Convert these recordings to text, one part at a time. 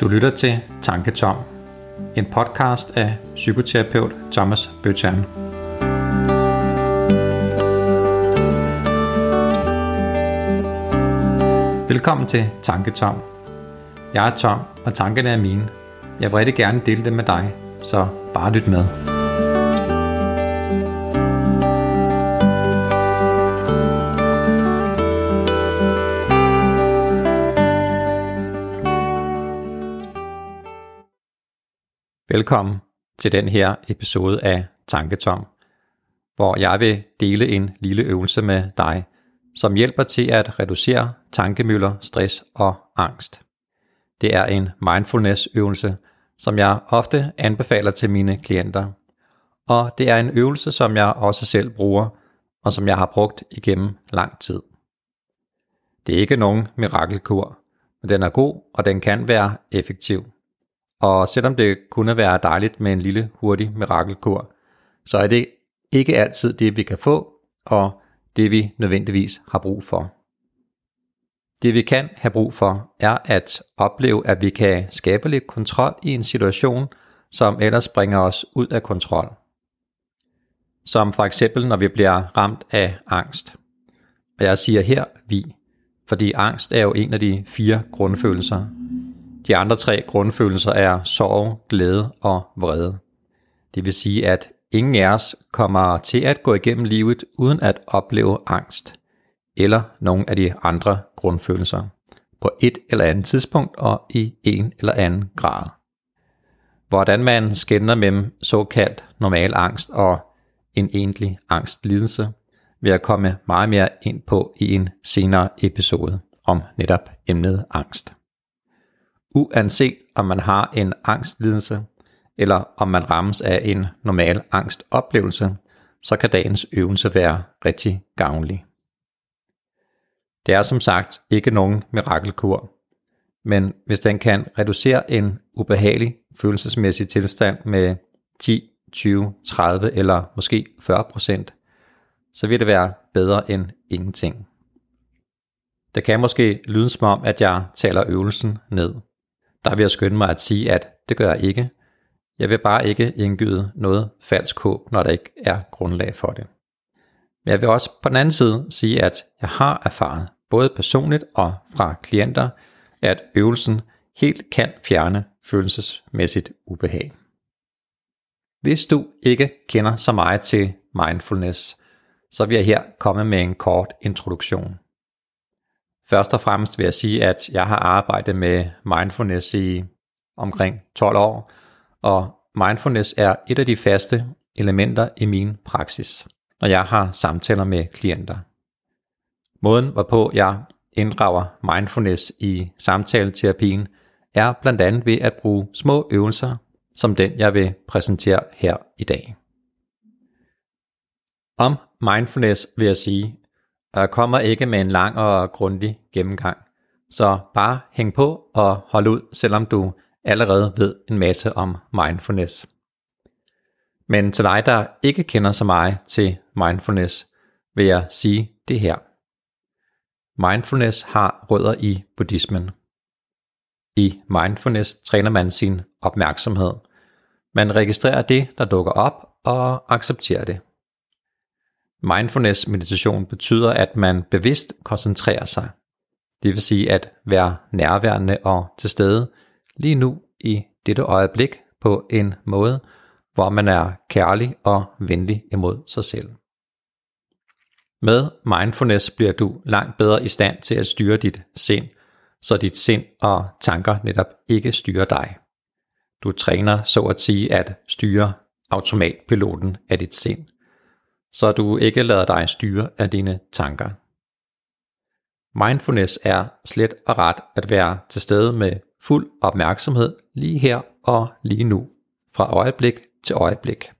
Du lytter til Tanketom, en podcast af psykoterapeut Thomas Bøtjern. Velkommen til Tanketom. Jeg er Tom, og tankerne er mine. Jeg vil rigtig gerne dele dem med dig, så bare lyt med. Velkommen til den her episode af Tanketom, hvor jeg vil dele en lille øvelse med dig, som hjælper til at reducere tankemøller, stress og angst. Det er en mindfulness øvelse, som jeg ofte anbefaler til mine klienter. Og det er en øvelse, som jeg også selv bruger, og som jeg har brugt igennem lang tid. Det er ikke nogen mirakelkur, men den er god, og den kan være effektiv. Og selvom det kunne være dejligt med en lille hurtig mirakelkur, så er det ikke altid det, vi kan få, og det vi nødvendigvis har brug for. Det vi kan have brug for, er at opleve, at vi kan skabe lidt kontrol i en situation, som ellers bringer os ud af kontrol. Som for eksempel, når vi bliver ramt af angst. Og jeg siger her vi, fordi angst er jo en af de fire grundfølelser, de andre tre grundfølelser er sorg, glæde og vrede. Det vil sige, at ingen af os kommer til at gå igennem livet uden at opleve angst eller nogle af de andre grundfølelser på et eller andet tidspunkt og i en eller anden grad. Hvordan man skænder mellem såkaldt normal angst og en egentlig angstlidelse, vil jeg komme meget mere ind på i en senere episode om netop emnet angst. Uanset om man har en angstlidelse, eller om man rammes af en normal angstoplevelse, så kan dagens øvelse være rigtig gavnlig. Det er som sagt ikke nogen mirakelkur, men hvis den kan reducere en ubehagelig følelsesmæssig tilstand med 10, 20, 30 eller måske 40 procent, så vil det være bedre end ingenting. Det kan måske lyde som om, at jeg taler øvelsen ned der vil jeg skynde mig at sige, at det gør jeg ikke. Jeg vil bare ikke indgyde noget falsk håb, når der ikke er grundlag for det. Men jeg vil også på den anden side sige, at jeg har erfaret, både personligt og fra klienter, at øvelsen helt kan fjerne følelsesmæssigt ubehag. Hvis du ikke kender så meget til mindfulness, så vil jeg her komme med en kort introduktion. Først og fremmest vil jeg sige, at jeg har arbejdet med mindfulness i omkring 12 år, og mindfulness er et af de faste elementer i min praksis, når jeg har samtaler med klienter. Måden, hvorpå jeg inddrager mindfulness i samtaleterapien, er blandt andet ved at bruge små øvelser, som den jeg vil præsentere her i dag. Om mindfulness vil jeg sige, og jeg kommer ikke med en lang og grundig gennemgang. Så bare hæng på og hold ud, selvom du allerede ved en masse om mindfulness. Men til dig, der ikke kender så meget til mindfulness, vil jeg sige det her. Mindfulness har rødder i buddhismen. I mindfulness træner man sin opmærksomhed. Man registrerer det, der dukker op, og accepterer det. Mindfulness meditation betyder, at man bevidst koncentrerer sig. Det vil sige at være nærværende og til stede lige nu i dette øjeblik på en måde, hvor man er kærlig og venlig imod sig selv. Med mindfulness bliver du langt bedre i stand til at styre dit sind, så dit sind og tanker netop ikke styrer dig. Du træner så at sige at styre automatpiloten af dit sind – så du ikke lader dig styre af dine tanker. Mindfulness er slet og ret at være til stede med fuld opmærksomhed lige her og lige nu, fra øjeblik til øjeblik.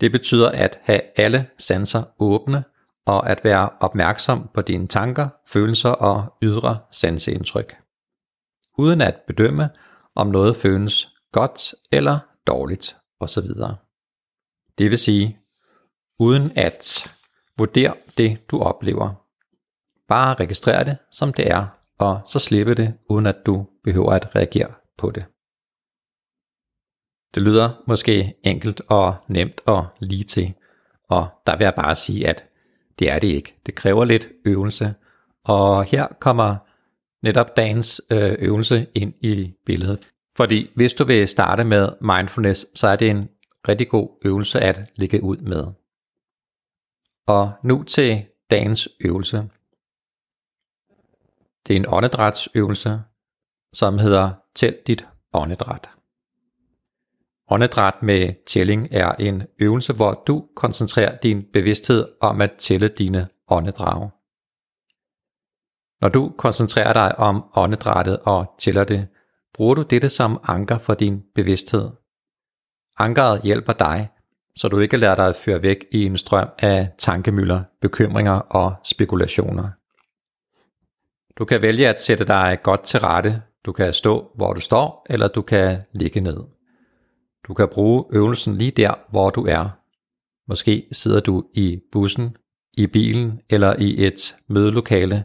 Det betyder at have alle sanser åbne og at være opmærksom på dine tanker, følelser og ydre sanseindtryk. Uden at bedømme, om noget føles godt eller dårligt osv. Det vil sige, uden at vurdere det, du oplever. Bare registrere det, som det er, og så slippe det, uden at du behøver at reagere på det. Det lyder måske enkelt og nemt og lige til, og der vil jeg bare sige, at det er det ikke. Det kræver lidt øvelse, og her kommer netop dagens øh, øvelse ind i billedet. Fordi hvis du vil starte med mindfulness, så er det en rigtig god øvelse at ligge ud med. Og nu til dagens øvelse. Det er en åndedrætsøvelse, som hedder Tæl dit åndedræt. Åndedræt med tælling er en øvelse, hvor du koncentrerer din bevidsthed om at tælle dine åndedrag. Når du koncentrerer dig om åndedrættet og tæller det, bruger du dette som anker for din bevidsthed. Ankeret hjælper dig, så du ikke lader dig føre væk i en strøm af tankemøller, bekymringer og spekulationer. Du kan vælge at sætte dig godt til rette. Du kan stå, hvor du står, eller du kan ligge ned. Du kan bruge øvelsen lige der, hvor du er. Måske sidder du i bussen, i bilen eller i et mødelokale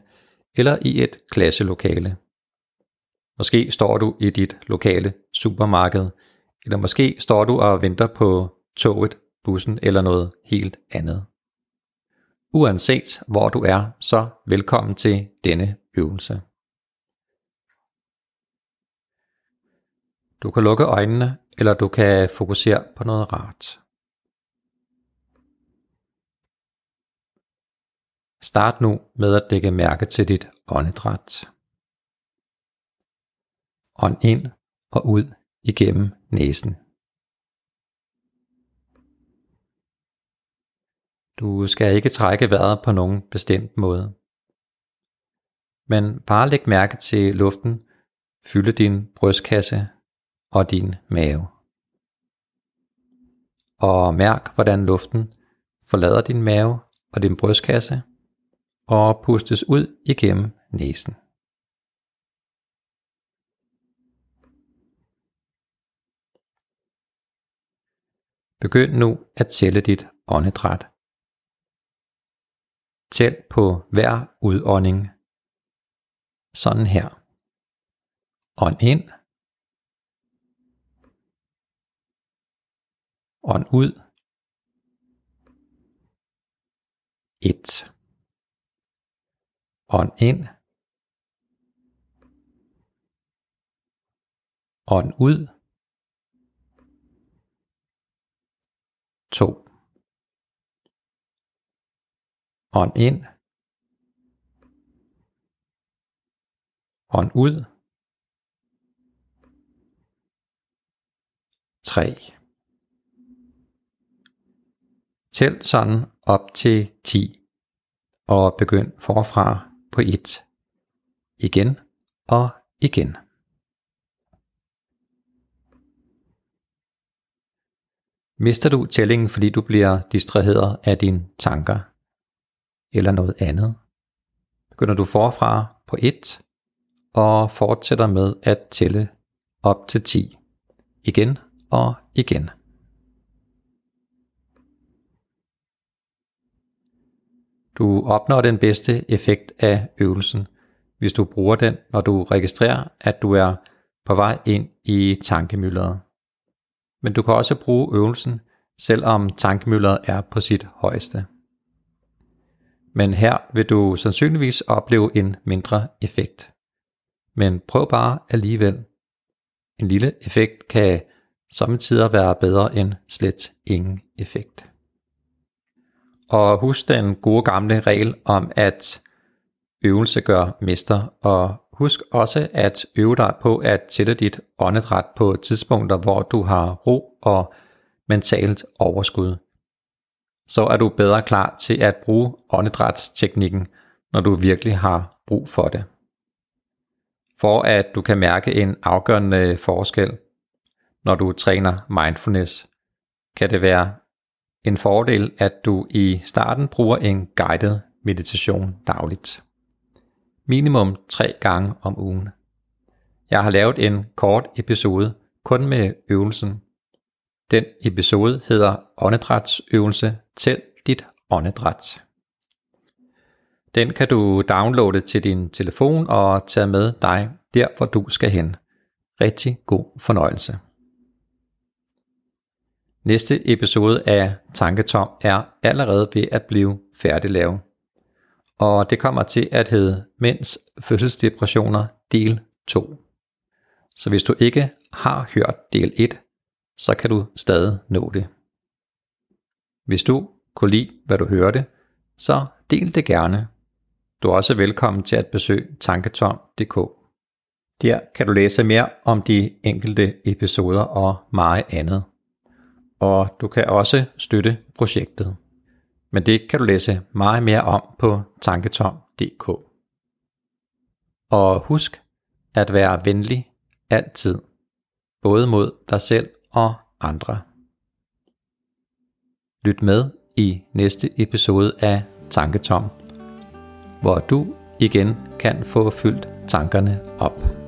eller i et klasselokale. Måske står du i dit lokale supermarked, eller måske står du og venter på toget, bussen eller noget helt andet. Uanset hvor du er, så velkommen til denne øvelse. Du kan lukke øjnene, eller du kan fokusere på noget rart. Start nu med at lægge mærke til dit åndedræt. Ånd ind og ud igennem næsen. Du skal ikke trække vejret på nogen bestemt måde. Men bare læg mærke til luften fylde din brystkasse og din mave. Og mærk, hvordan luften forlader din mave og din brystkasse og pustes ud igennem næsen. Begynd nu at tælle dit åndedræt. Tæl på hver udånding. Sådan her. Ånd ind. Ånd ud. 1. Ånd ind. Ånd ud. 2. Ånd ind. Ånd ud. 3. Tæl sådan op til 10 og begynd forfra på 1. Igen og igen. Mister du tællingen, fordi du bliver distraheret af dine tanker eller noget andet, begynder du forfra på 1 og fortsætter med at tælle op til 10. Igen og igen. Du opnår den bedste effekt af øvelsen, hvis du bruger den, når du registrerer, at du er på vej ind i tankemylderet. Men du kan også bruge øvelsen, selvom tankemylderet er på sit højeste. Men her vil du sandsynligvis opleve en mindre effekt. Men prøv bare alligevel. En lille effekt kan samtidig være bedre end slet ingen effekt. Og husk den gode gamle regel om, at øvelse gør mester, og husk også at øve dig på at tælle dit åndedræt på tidspunkter, hvor du har ro og mentalt overskud. Så er du bedre klar til at bruge åndedrætsteknikken, når du virkelig har brug for det. For at du kan mærke en afgørende forskel, når du træner mindfulness, kan det være en fordel, at du i starten bruger en guided meditation dagligt. Minimum tre gange om ugen. Jeg har lavet en kort episode kun med øvelsen. Den episode hedder Åndedrætsøvelse til dit åndedræt. Den kan du downloade til din telefon og tage med dig der, hvor du skal hen. Rigtig god fornøjelse. Næste episode af Tanketom er allerede ved at blive færdiglavet. Og det kommer til at hedde Mænds fødselsdepressioner del 2. Så hvis du ikke har hørt del 1, så kan du stadig nå det. Hvis du kunne lide, hvad du hørte, så del det gerne. Du er også velkommen til at besøge tanketom.dk. Der kan du læse mere om de enkelte episoder og meget andet. Og du kan også støtte projektet. Men det kan du læse meget mere om på tanketom.dk. Og husk at være venlig altid, både mod dig selv og andre. Lyt med i næste episode af Tanketom, hvor du igen kan få fyldt tankerne op.